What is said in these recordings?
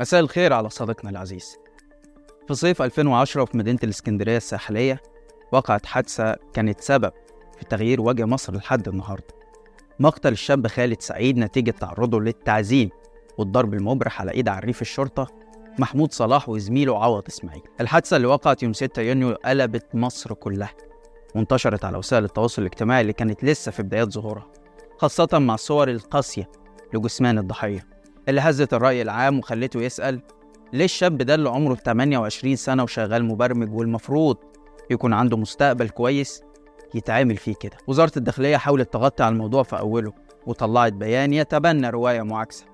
مساء الخير على صديقنا العزيز. في صيف 2010 في مدينة الإسكندرية الساحلية وقعت حادثة كانت سبب في تغيير وجه مصر لحد النهاردة. مقتل الشاب خالد سعيد نتيجة تعرضه للتعذيب والضرب المبرح على إيد عريف الشرطة محمود صلاح وزميله عوض إسماعيل. الحادثة اللي وقعت يوم 6 يونيو قلبت مصر كلها وانتشرت على وسائل التواصل الاجتماعي اللي كانت لسه في بدايات ظهورها خاصة مع الصور القاسية لجثمان الضحية. اللي هزت الرأي العام وخلته يسأل ليه الشاب ده اللي عمره 28 سنة وشغال مبرمج والمفروض يكون عنده مستقبل كويس يتعامل فيه كده؟ وزارة الداخلية حاولت تغطي على الموضوع في أوله وطلعت بيان يتبنى رواية معاكسة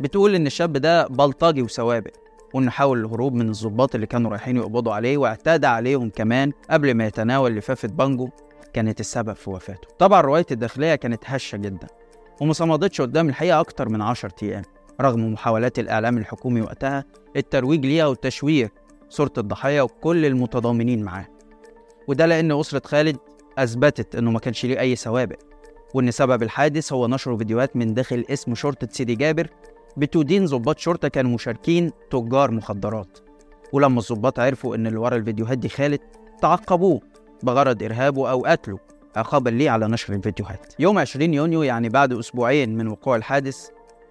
بتقول إن الشاب ده بلطجي وسوابق وإنه حاول الهروب من الضباط اللي كانوا رايحين يقبضوا عليه واعتدى عليهم كمان قبل ما يتناول لفافة بانجو كانت السبب في وفاته. طبعا رواية الداخلية كانت هشة جدا وما صمدتش قدام الحقيقة أكتر من 10 أيام. رغم محاولات الإعلام الحكومي وقتها الترويج ليها وتشويه صورة الضحية وكل المتضامنين معاه. وده لأن أسرة خالد أثبتت إنه ما كانش ليه أي سوابق. وإن سبب الحادث هو نشر فيديوهات من داخل اسم شرطة سيدي جابر بتدين ضباط شرطة كانوا مشاركين تجار مخدرات. ولما الضباط عرفوا إن اللي ورا الفيديوهات دي خالد تعقبوه بغرض إرهابه أو قتله عقابا ليه على نشر الفيديوهات. يوم 20 يونيو يعني بعد أسبوعين من وقوع الحادث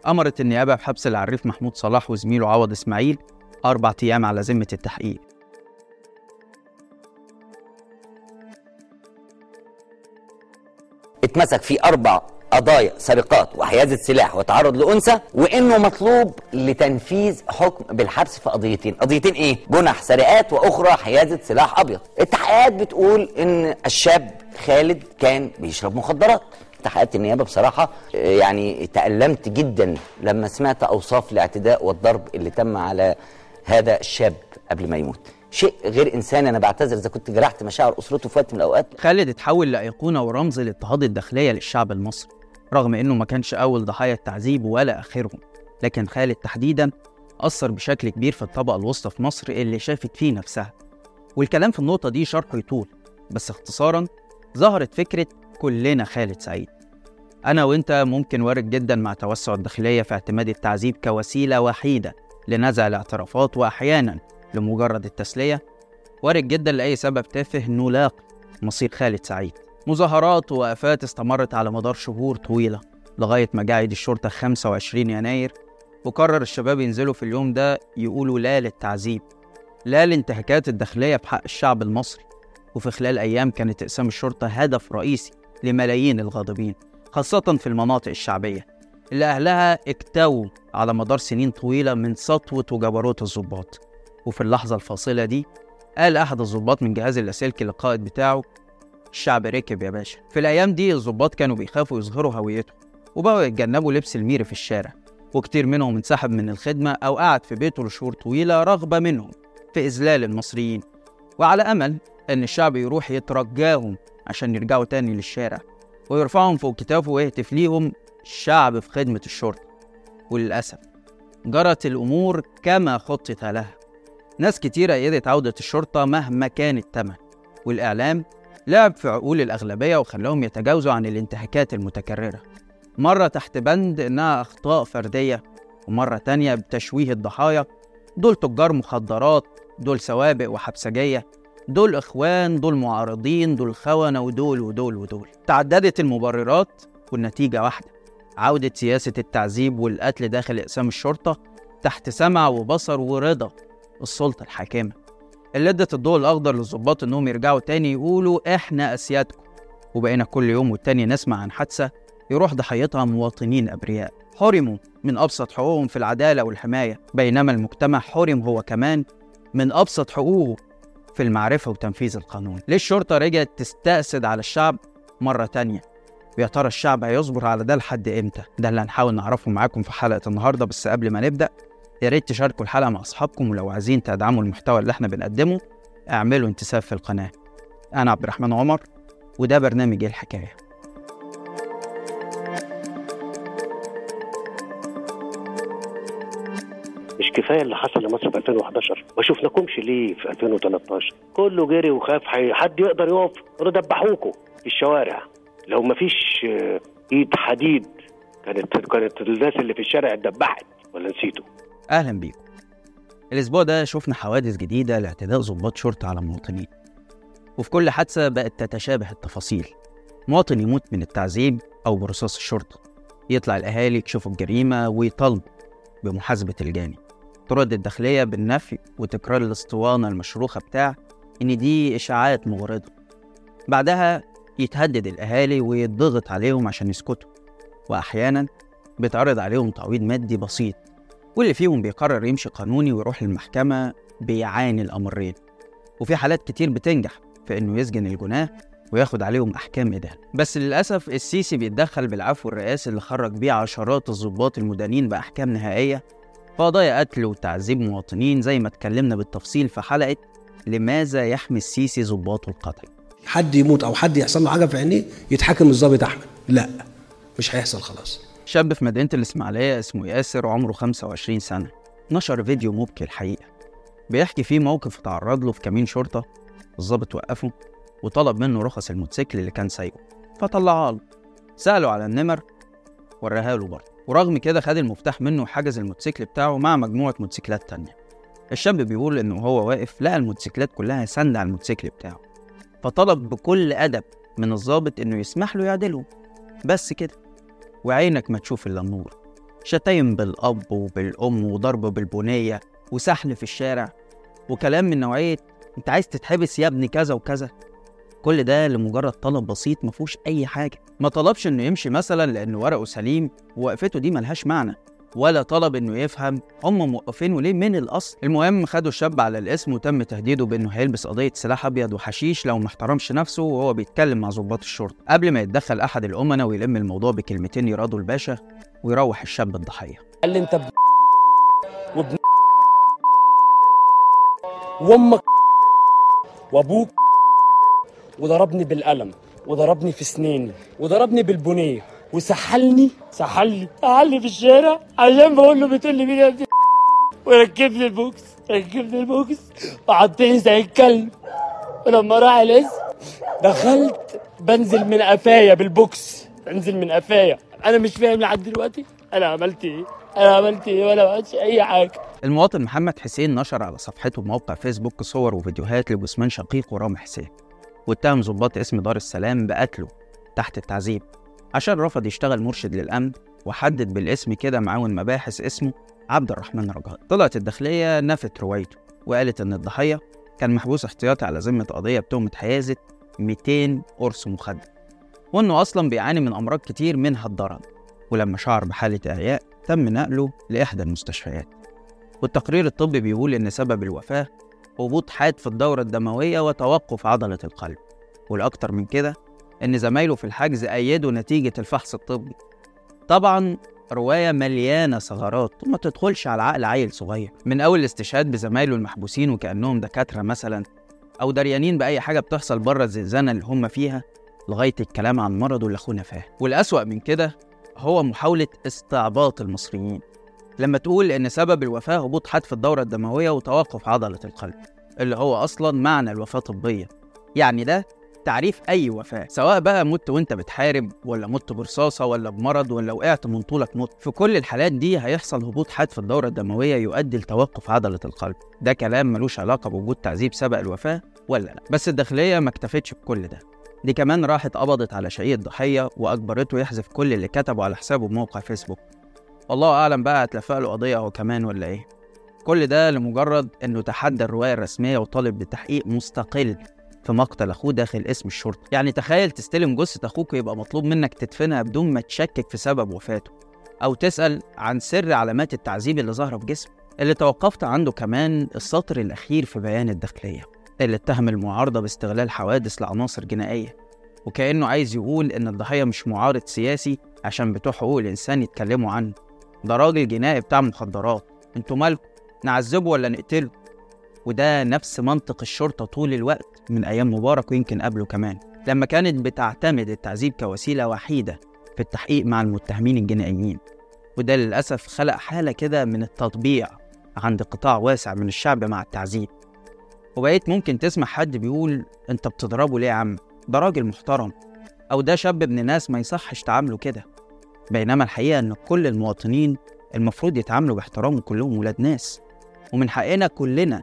أمرت النيابة بحبس العريف محمود صلاح وزميله عوض إسماعيل أربع أيام على ذمة التحقيق. اتمسك في أربع قضايا سرقات وحيازه سلاح وتعرض لأنثى وإنه مطلوب لتنفيذ حكم بالحبس في قضيتين. قضيتين إيه؟ جنح سرقات وأخرى حيازة سلاح أبيض. التحقيقات بتقول إن الشاب خالد كان بيشرب مخدرات. تحقيقات النيابة بصراحة يعني تألمت جدا لما سمعت أوصاف الاعتداء والضرب اللي تم على هذا الشاب قبل ما يموت. شيء غير إنساني أنا بعتذر إذا كنت جرحت مشاعر أسرته في وقت من الأوقات. خالد اتحول لأيقونة ورمز لاضطهاد الداخلية للشعب المصري رغم إنه ما كانش أول ضحايا التعذيب ولا آخرهم. لكن خالد تحديدا أثر بشكل كبير في الطبقة الوسطى في مصر اللي شافت فيه نفسها. والكلام في النقطة دي شرحه يطول بس اختصارا ظهرت فكرة كلنا خالد سعيد. أنا وإنت ممكن وارد جدا مع توسع الداخلية في اعتماد التعذيب كوسيلة وحيدة لنزع الاعترافات وأحيانا لمجرد التسلية. وارد جدا لأي سبب تافه نلاقي مصير خالد سعيد. مظاهرات ووقفات استمرت على مدار شهور طويلة لغاية ما جه عيد الشرطة 25 يناير وقرر الشباب ينزلوا في اليوم ده يقولوا لا للتعذيب لا لانتهاكات الداخلية في حق الشعب المصري. وفي خلال أيام كانت إقسام الشرطة هدف رئيسي لملايين الغاضبين خاصة في المناطق الشعبية. اللي أهلها اكتووا على مدار سنين طويلة من سطوة وجبروت الضباط وفي اللحظة الفاصلة دي قال أحد الضباط من جهاز اللاسلكي للقائد بتاعه الشعب ركب يا باشا. في الأيام دي الضباط كانوا بيخافوا يظهروا هويتهم وبقوا يتجنبوا لبس الميري في الشارع. وكتير منهم انسحب من الخدمة أو قعد في بيته لشهور طويلة رغبة منهم في إذلال المصريين. وعلى أمل إن الشعب يروح يترجاهم عشان يرجعوا تاني للشارع ويرفعهم فوق كتافه ويهتف ليهم الشعب في خدمة الشرطة. وللأسف جرت الأمور كما خطط لها. ناس كتيرة أيدت عودة الشرطة مهما كان الثمن والإعلام لعب في عقول الأغلبية وخلاهم يتجاوزوا عن الانتهاكات المتكررة. مرة تحت بند إنها أخطاء فردية ومرة تانية بتشويه الضحايا. دول تجار مخدرات دول سوابق وحبسجية. دول إخوان دول معارضين دول خونة ودول ودول ودول. تعددت المبررات والنتيجة واحدة. عودة سياسة التعذيب والقتل داخل إقسام الشرطة تحت سمع وبصر ورضا السلطة الحاكمة. اللي ادت الضوء الأخضر للظباط إنهم يرجعوا تاني يقولوا إحنا أسيادكم. وبقينا كل يوم والتاني نسمع عن حادثة يروح ضحيتها مواطنين أبرياء. حرموا من أبسط حقوقهم في العدالة والحماية. بينما المجتمع حرم هو كمان من أبسط حقوقه في المعرفة وتنفيذ القانون. ليه الشرطة رجعت تستأسد على الشعب مرة تانية؟ ويا ترى الشعب هيصبر على ده لحد إمتى؟ ده اللي هنحاول نعرفه معاكم في حلقة النهاردة بس قبل ما نبدأ يا ريت تشاركوا الحلقة مع أصحابكم ولو عايزين تدعموا المحتوى اللي إحنا بنقدمه اعملوا انتساب في القناة. أنا عبد الرحمن عمر وده برنامج إيه الحكاية؟ مش كفاية اللي حصل لمصر في 2011 ما شفناكمش ليه في 2013 كله جري وخاف حد يقدر يقف؟ دبحوكوا في الشوارع. لو ما فيش آه، إيد حديد كانت كانت الناس اللي في الشارع اتدبحت. ولا نسيتوا؟ أهلا بيكم. الأسبوع ده شفنا حوادث جديدة لاعتداء ضباط شرطة على مواطنين وفي كل حادثة بقت تتشابه التفاصيل. مواطن يموت من التعذيب أو برصاص الشرطة. يطلع الأهالي يكشفوا الجريمة ويطالبوا بمحاسبة الجاني. ترد الداخلية بالنفي وتكرار الاسطوانة المشروخة بتاع إن دي إشاعات مغرضة. بعدها يتهدد الأهالي ويتضغط عليهم عشان يسكتوا وأحيانا بيتعرض عليهم تعويض مادي بسيط واللي فيهم بيقرر يمشي قانوني ويروح للمحكمة بيعاني الأمرين. وفي حالات كتير بتنجح في إنه يسجن الجناه وياخد عليهم أحكام إدانة بس للأسف السيسي بيتدخل بالعفو الرئاسي اللي خرج بيه عشرات الضباط المدانين بأحكام نهائية قضايا قتل وتعذيب مواطنين زي ما اتكلمنا بالتفصيل في حلقة لماذا يحمي السيسي ضباطه القتل؟ حد يموت أو حد يحصل له حاجة في عينيه يتحاكم الضابط أحمد. لا مش هيحصل خلاص. شاب في مدينة الإسماعيلية اسمه ياسر عمره 25 سنة. نشر فيديو مبكي الحقيقة. بيحكي فيه موقف اتعرض له في كمين شرطة. الضابط وقفه وطلب منه رخص الموتوسيكل اللي كان سايقه. فطلعها له. سأله على النمر وراها له برضه. ورغم كده خد المفتاح منه وحجز الموتوسيكل بتاعه مع مجموعة موتوسيكلات تانية. الشاب بيقول إنه وهو واقف لقى الموتوسيكلات كلها سند على الموتوسيكل بتاعه. فطلب بكل أدب من الضابط إنه يسمح له يعدله. بس كده. وعينك ما تشوف إلا النور. شتايم بالأب وبالأم وضرب بالبنية وسحل في الشارع. وكلام من نوعية أنت عايز تتحبس يا ابني كذا وكذا؟ كل ده لمجرد طلب بسيط ما فيهوش أي حاجة. ما طلبش إنه يمشي مثلا لأن ورقه سليم ووقفته دي ملهاش معنى ولا طلب إنه يفهم هم موقفينه ليه من الأصل. المهم خدوا الشاب على الاسم وتم تهديده بإنه هيلبس قضية سلاح أبيض وحشيش لو ما احترمش نفسه وهو بيتكلم مع ضباط الشرطة. قبل ما يتدخل أحد الأمناء ويلم الموضوع بكلمتين يرادوا الباشا ويروح الشاب الضحية. قال لي أنت ب... وابن وأمك وأبوك وضربني بالقلم وضربني في سنيني وضربني بالبنية. وسحلني سحلني سحلني في الشارع عشان بقول له بتقول لي مين يا ابني وركبني البوكس ركبني البوكس. وحطني زي الكلب ولما راح الاسم دخلت بنزل من قفايا بالبوكس. بنزل من قفايا. أنا مش فاهم لحد دلوقتي أنا عملت إيه؟ أنا عملت إيه؟ ولا عملتش أي حاجة. المواطن محمد حسين نشر على صفحته بموقع فيسبوك صور وفيديوهات لجثمان شقيقه رامي حسين. واتهم ضباط اسم دار السلام بقتله تحت التعذيب. عشان رفض يشتغل مرشد للأمن وحدد بالاسم كده معاون مباحث اسمه عبد الرحمن رجاء. طلعت الداخلية نفت روايته وقالت إن الضحية كان محبوس احتياطي على ذمة قضية بتهمة حيازة 200 قرص مخدر وإنه أصلا بيعاني من أمراض كتير منها الضرر. ولما شعر بحالة إعياء تم نقله لإحدى المستشفيات. والتقرير الطبي بيقول إن سبب الوفاة هبوط حاد في الدورة الدموية وتوقف عضلة القلب. والأكتر من كده إن زمايله في الحجز أيدوا نتيجة الفحص الطبي. طبعا رواية مليانة ثغرات وما تدخلش على عقل عيل صغير. من أول الاستشهاد بزمايله المحبوسين وكأنهم دكاترة مثلا أو دريانين بأي حاجة بتحصل بره الزنزانة اللي هم فيها لغاية الكلام عن مرضه اللي أخونا فاه والأسوأ من كده هو محاولة استعباط المصريين. لما تقول إن سبب الوفاة هبوط حاد في الدورة الدموية وتوقف عضلة القلب اللي هو أصلا معنى الوفاة طبية. يعني ده تعريف أي وفاة سواء بقى مت وأنت بتحارب ولا مت برصاصة ولا بمرض ولا وقعت من طولك مت في كل الحالات دي هيحصل هبوط حاد في الدورة الدموية يؤدي لتوقف عضلة القلب. ده كلام ملوش علاقة بوجود تعذيب سبق الوفاة ولا لأ. بس الداخلية ما اكتفتش بكل ده. دي كمان راحت قبضت على شقيق الضحية وأجبرته يحذف كل اللي كتبه على حسابه بموقع فيسبوك. والله أعلم بقى هتلفق له قضية هو كمان ولا إيه. كل ده لمجرد إنه تحدى الرواية الرسمية وطالب بتحقيق مستقل في مقتل أخوه داخل اسم الشرطة. يعني تخيل تستلم جثة أخوك ويبقى مطلوب منك تدفنها بدون ما تشكك في سبب وفاته. أو تسأل عن سر علامات التعذيب اللي ظاهرة في جسمه. اللي توقفت عنده كمان السطر الأخير في بيان الداخلية. اللي اتهم المعارضة باستغلال حوادث لعناصر جنائية. وكأنه عايز يقول إن الضحية مش معارض سياسي عشان بتوع حقوق الإنسان يتكلموا عنه. ده راجل جنائي بتاع مخدرات. أنتوا مالكم؟ نعذبه ولا نقتله؟ وده نفس منطق الشرطة طول الوقت من أيام مبارك ويمكن قبله كمان. لما كانت بتعتمد التعذيب كوسيلة وحيدة في التحقيق مع المتهمين الجنائيين. وده للأسف خلق حالة كده من التطبيع عند قطاع واسع من الشعب مع التعذيب. وبقيت ممكن تسمع حد بيقول انت بتضربه ليه يا عم؟ ده راجل محترم. أو ده شاب ابن ناس ما يصحش تعامله كده. بينما الحقيقة إن كل المواطنين المفروض يتعاملوا باحترام وكلهم ولاد ناس. ومن حقنا كلنا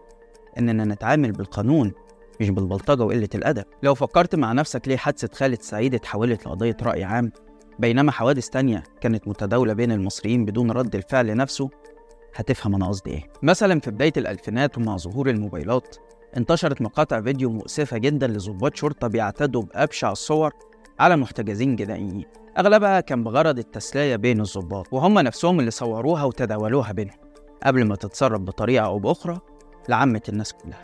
إننا نتعامل بالقانون مش بالبلطجة وقلة الأدب. لو فكرت مع نفسك ليه حادثة خالد سعيد اتحولت لقضية رأي عام بينما حوادث تانية كانت متداولة بين المصريين بدون رد الفعل نفسه هتفهم أنا قصدي إيه. مثلا في بداية الألفينات ومع ظهور الموبايلات انتشرت مقاطع فيديو مؤسفة جدا لضباط شرطة بيعتدوا بأبشع الصور على محتجزين جنائيين أغلبها كان بغرض التسلية بين الضباط وهم نفسهم اللي صوروها وتداولوها بينهم. قبل ما تتسرب بطريقة أو بأخرى لعامة الناس كلها.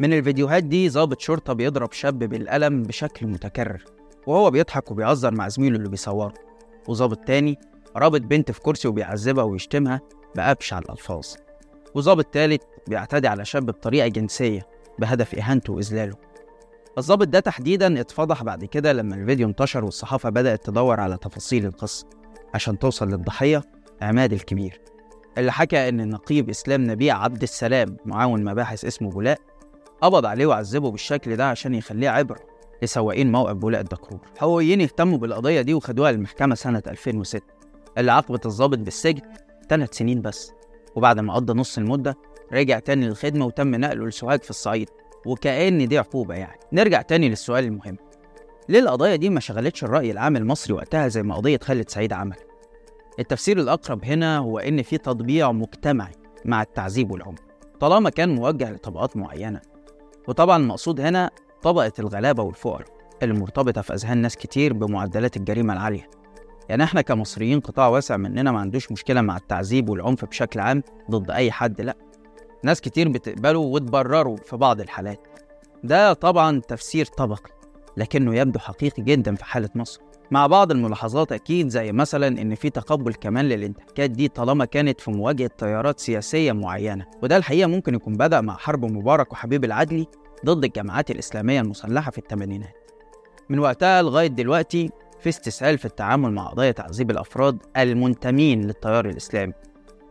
من الفيديوهات دي ضابط شرطة بيضرب شاب بالقلم بشكل متكرر وهو بيضحك وبيهزر مع زميله اللي بيصوره. وظابط تاني رابط بنت في كرسي وبيعذبها ويشتمها بأبشع الألفاظ. وظابط تالت بيعتدي على شاب بطريقة جنسية بهدف إهانته وإذلاله. الظابط ده تحديدا اتفضح بعد كده لما الفيديو انتشر والصحافة بدأت تدور على تفاصيل القصة. عشان توصل للضحية عماد الكبير اللي حكى إن النقيب إسلام نبيع عبد السلام معاون مباحث اسمه بولاق قبض عليه وعذبه بالشكل ده عشان يخليه عبرة لسواقين موقف بولاق الدكرور. حقوقيين اهتموا بالقضية دي وخدوها للمحكمة سنة 2006 اللي عاقبت الضابط بالسجن ثلاث سنين بس وبعد ما قضى نص المدة رجع تاني للخدمة وتم نقله لسوهاج في الصعيد. وكأن دي عقوبة يعني. نرجع تاني للسؤال المهم. ليه القضايا دي ما شغلتش الرأي العام المصري وقتها زي ما قضية خالد سعيد عمل التفسير الأقرب هنا هو إن في تطبيع مجتمعي مع التعذيب والعنف طالما كان موجه لطبقات معينة. وطبعا المقصود هنا طبقة الغلابة والفقراء اللي مرتبطة في أذهان ناس كتير بمعدلات الجريمة العالية. يعني إحنا كمصريين قطاع واسع مننا ما عندوش مشكلة مع التعذيب والعنف بشكل عام ضد أي حد لأ. ناس كتير بتقبله وتبرره في بعض الحالات. ده طبعا تفسير طبقي لكنه يبدو حقيقي جدا في حالة مصر. مع بعض الملاحظات أكيد زي مثلا إن في تقبل كمان للانتهاكات دي طالما كانت في مواجهة تيارات سياسية معينة. وده الحقيقة ممكن يكون بدأ مع حرب مبارك وحبيب العدلي ضد الجماعات الإسلامية المسلحة في الثمانينات. من وقتها لغاية دلوقتي في استسهال في التعامل مع قضايا تعذيب الأفراد المنتمين للتيار الإسلامي.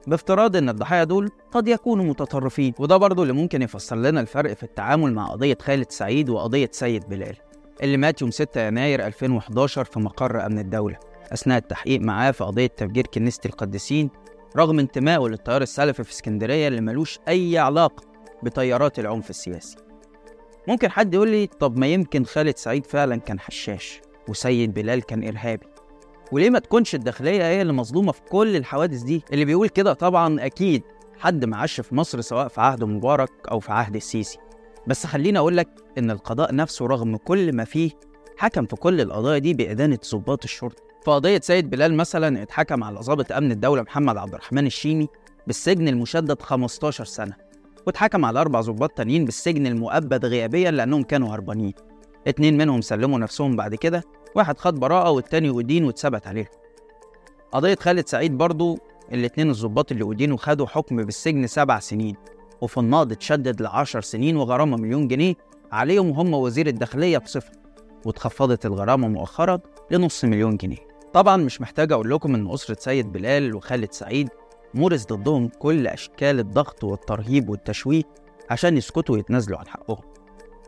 بافتراض إن الضحايا دول قد يكونوا متطرفين وده برضه اللي ممكن يفسر لنا الفرق في التعامل مع قضية خالد سعيد وقضية سيد بلال اللي مات يوم 6 يناير 2011 في مقر أمن الدولة أثناء التحقيق معاه في قضية تفجير كنيسة القديسين رغم انتمائه للتيار السلفي في اسكندرية اللي ملوش أي علاقة بتيارات العنف السياسي. ممكن حد يقول لي طب ما يمكن خالد سعيد فعلا كان حشاش وسيد بلال كان إرهابي. وليه ما تكونش الداخلية هي اللي مظلومة في كل الحوادث دي؟ اللي بيقول كده طبعا أكيد حد معاش في مصر سواء في عهد مبارك أو في عهد السيسي. بس خليني أقول لك إن القضاء نفسه رغم كل ما فيه حكم في كل القضايا دي بإدانة ضباط الشرطة. في قضية سيد بلال مثلا اتحكم على ضابط أمن الدولة محمد عبد الرحمن الشيمي بالسجن المشدد 15 سنة واتحكم على أربع ضباط تانيين بالسجن المؤبد غيابيا لأنهم كانوا هربانين. اتنين منهم سلموا نفسهم بعد كده واحد خد براءة والتاني أدين واتثبت عليه قضية خالد سعيد برضو الاتنين الظباط اللي أدينوا خدوا حكم بالسجن سبع سنين وفي النقض اتشدد لعشر سنين وغرامة مليون جنيه عليهم هم وزير الداخلية بصفر واتخفضت الغرامة مؤخرا لنص مليون جنيه. طبعا مش محتاج أقول لكم إن أسرة سيد بلال وخالد سعيد مورس ضدهم كل أشكال الضغط والترهيب والتشويه عشان يسكتوا ويتنازلوا عن حقهم.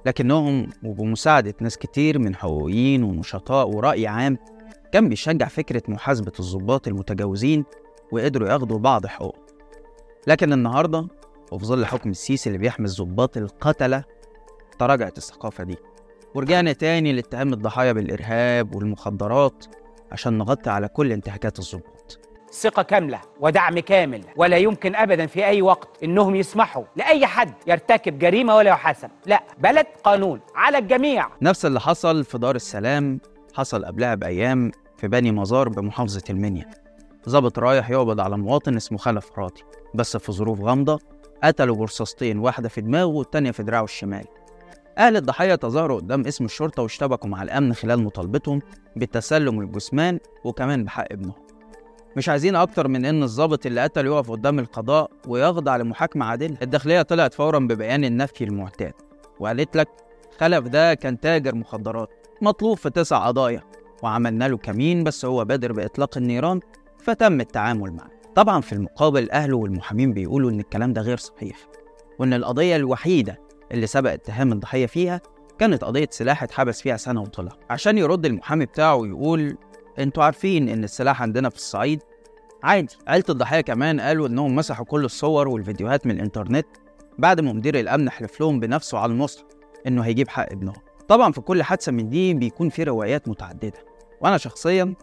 لكنهم وبمساعدة ناس كتير من حقوقيين ونشطاء ورأي عام كان بيشجع فكرة محاسبة الضباط المتجاوزين وقدروا ياخدوا بعض حقوقهم لكن النهاردة وفي ظل حكم السيسي اللي بيحمي الضباط القتلة تراجعت الثقافة دي. ورجعنا تاني لاتهام الضحايا بالإرهاب والمخدرات عشان نغطي على كل انتهاكات الضباط. ثقة كاملة ودعم كامل ولا يمكن أبدا في أي وقت إنهم يسمحوا لأي حد يرتكب جريمة ولا يحاسب. لا بلد قانون على الجميع. نفس اللي حصل في دار السلام حصل قبلها بأيام في بني مزار بمحافظة المنيا. ظابط رايح يقبض على مواطن اسمه خلف راضي بس في ظروف غامضة قتلوا برصاصتين واحدة في دماغه والتانية في دراعه الشمال. أهل الضحية تظاهروا قدام اسم الشرطة واشتبكوا مع الأمن خلال مطالبتهم بتسلم الجثمان وكمان بحق ابنهم. مش عايزين أكتر من إن الضابط اللي قتل يقف قدام القضاء ويخضع لمحاكمة عادلة. الداخلية طلعت فورا ببيان النفي المعتاد وقالت لك خلف ده كان تاجر مخدرات مطلوب في تسع قضايا وعملنا له كمين بس هو بادر بإطلاق النيران فتم التعامل معه. طبعا في المقابل أهله والمحامين بيقولوا إن الكلام ده غير صحيح وإن القضية الوحيدة اللي سبق اتهام الضحية فيها كانت قضية سلاح اتحبس فيها سنة وطلع عشان يرد المحامي بتاعه ويقول أنتوا عارفين ان السلاح عندنا في الصعيد عادي. عيلة الضحية كمان قالوا إنهم مسحوا كل الصور والفيديوهات من الإنترنت بعد ما مدير الأمن حلف لهم بنفسه على المصحف إنه هيجيب حق ابنهم. طبعا في كل حادثة من دي بيكون في روايات متعددة وأنا شخصيا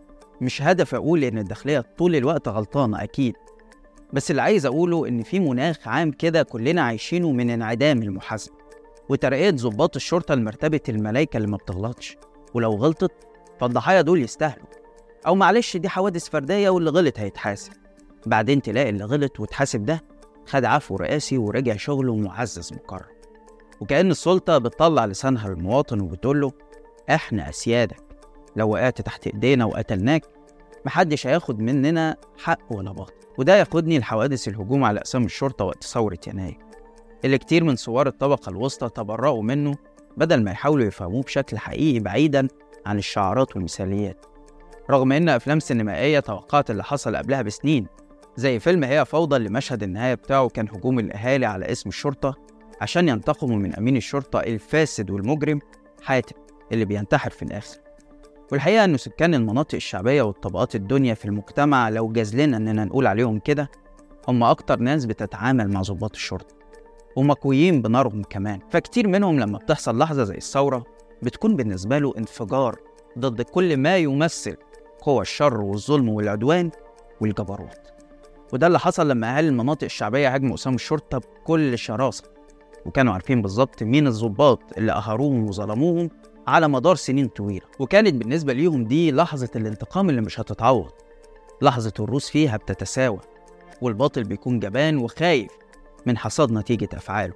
مش هدف أقول إن الداخلية طول الوقت غلطانة أكيد. بس اللي عايز أقوله إن في مناخ عام كده كلنا عايشينه من انعدام المحاسبة وترقية ضباط الشرطة لمرتبة الملايكة اللي ما بتغلطش. ولو غلطت فالضحايا دول يستاهلوا. أو معلش دي حوادث فردية واللي غلط هيتحاسب. بعدين تلاقي اللي غلط واتحاسب ده خد عفو رئاسي ورجع شغله معزز مكرم وكأن السلطة بتطلع لسانها للمواطن وبتقول له إحنا أسيادك. لو وقعت تحت إيدينا وقتلناك محدش هياخد مننا حق ولا باطل. وده ياخدني لحوادث الهجوم على أقسام الشرطة وقت ثورة يناير. اللي كتير من ثوار الطبقة الوسطى تبرأوا منه بدل ما يحاولوا يفهموه بشكل حقيقي بعيدا عن الشعارات والمثاليات. رغم إن أفلام سينمائية توقعت اللي حصل قبلها بسنين زي فيلم هي فوضى اللي مشهد النهاية بتاعه كان هجوم الأهالي على اسم الشرطة عشان ينتقموا من أمين الشرطة الفاسد والمجرم حاتم اللي بينتحر في الآخر. والحقيقة إنه سكان المناطق الشعبية والطبقات الدنيا في المجتمع لو جاز لنا إننا نقول عليهم كده هم أكتر ناس بتتعامل مع ضباط الشرطة ومكويين بنارهم كمان. فكتير منهم لما بتحصل لحظة زي الثورة بتكون بالنسبة له انفجار ضد كل ما يمثل قوى الشر والظلم والعدوان والجبروت. وده اللي حصل لما أهالي المناطق الشعبية هاجموا أقسام الشرطة بكل شراسة. وكانوا عارفين بالظبط مين الضباط اللي قهروهم وظلموهم على مدار سنين طويلة. وكانت بالنسبة ليهم دي لحظة الانتقام اللي مش هتتعوض. لحظة الروس فيها بتتساوى والباطل بيكون جبان وخايف من حصاد نتيجة أفعاله.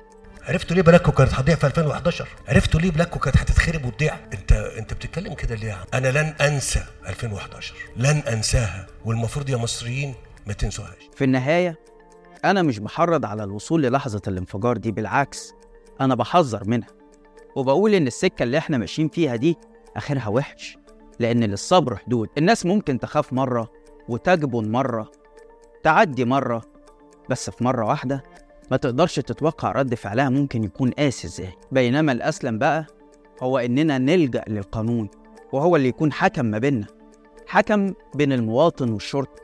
عرفتوا ليه بلدكو كانت هتضيع في 2011 عرفتوا ليه بلدكو كانت هتتخرب وتضيع؟ انت انت بتتكلم كده ليه يا عم؟ أنا لن أنسى 2011 لن أنساها والمفروض يا مصريين ما تنسوهاش. في النهاية أنا مش بحرض على الوصول للحظة الانفجار دي بالعكس أنا بحذر منها. وبقول إن السكة اللي إحنا ماشيين فيها دي آخرها وحش لأن للصبر حدود. الناس ممكن تخاف مرة وتجبن مرة تعدي مرة بس في مرة واحدة ما تقدرش تتوقع رد فعلها ممكن يكون قاسي إزاي. بينما الأسلم بقى هو إننا نلجأ للقانون وهو اللي يكون حكم ما بيننا. حكم بين المواطن والشرطة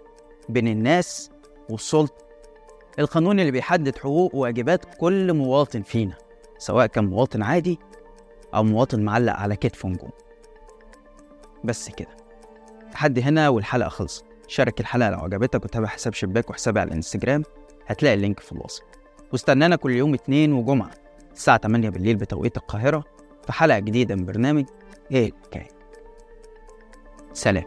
بين الناس والسلطة. القانون اللي بيحدد حقوق وواجبات كل مواطن فينا سواء كان مواطن عادي أو مواطن معلق على كتفه نجوم بس كده. لحد هنا والحلقة خلصت. شارك الحلقة لو عجبتك وتابع حساب شباك وحسابي على الإنستجرام. هتلاقي اللينك في الوصف. واستنانا كل يوم اتنين وجمعة الساعة 8 بالليل بتوقيت القاهرة في حلقة جديدة من برنامج إيه الحكاية سلام.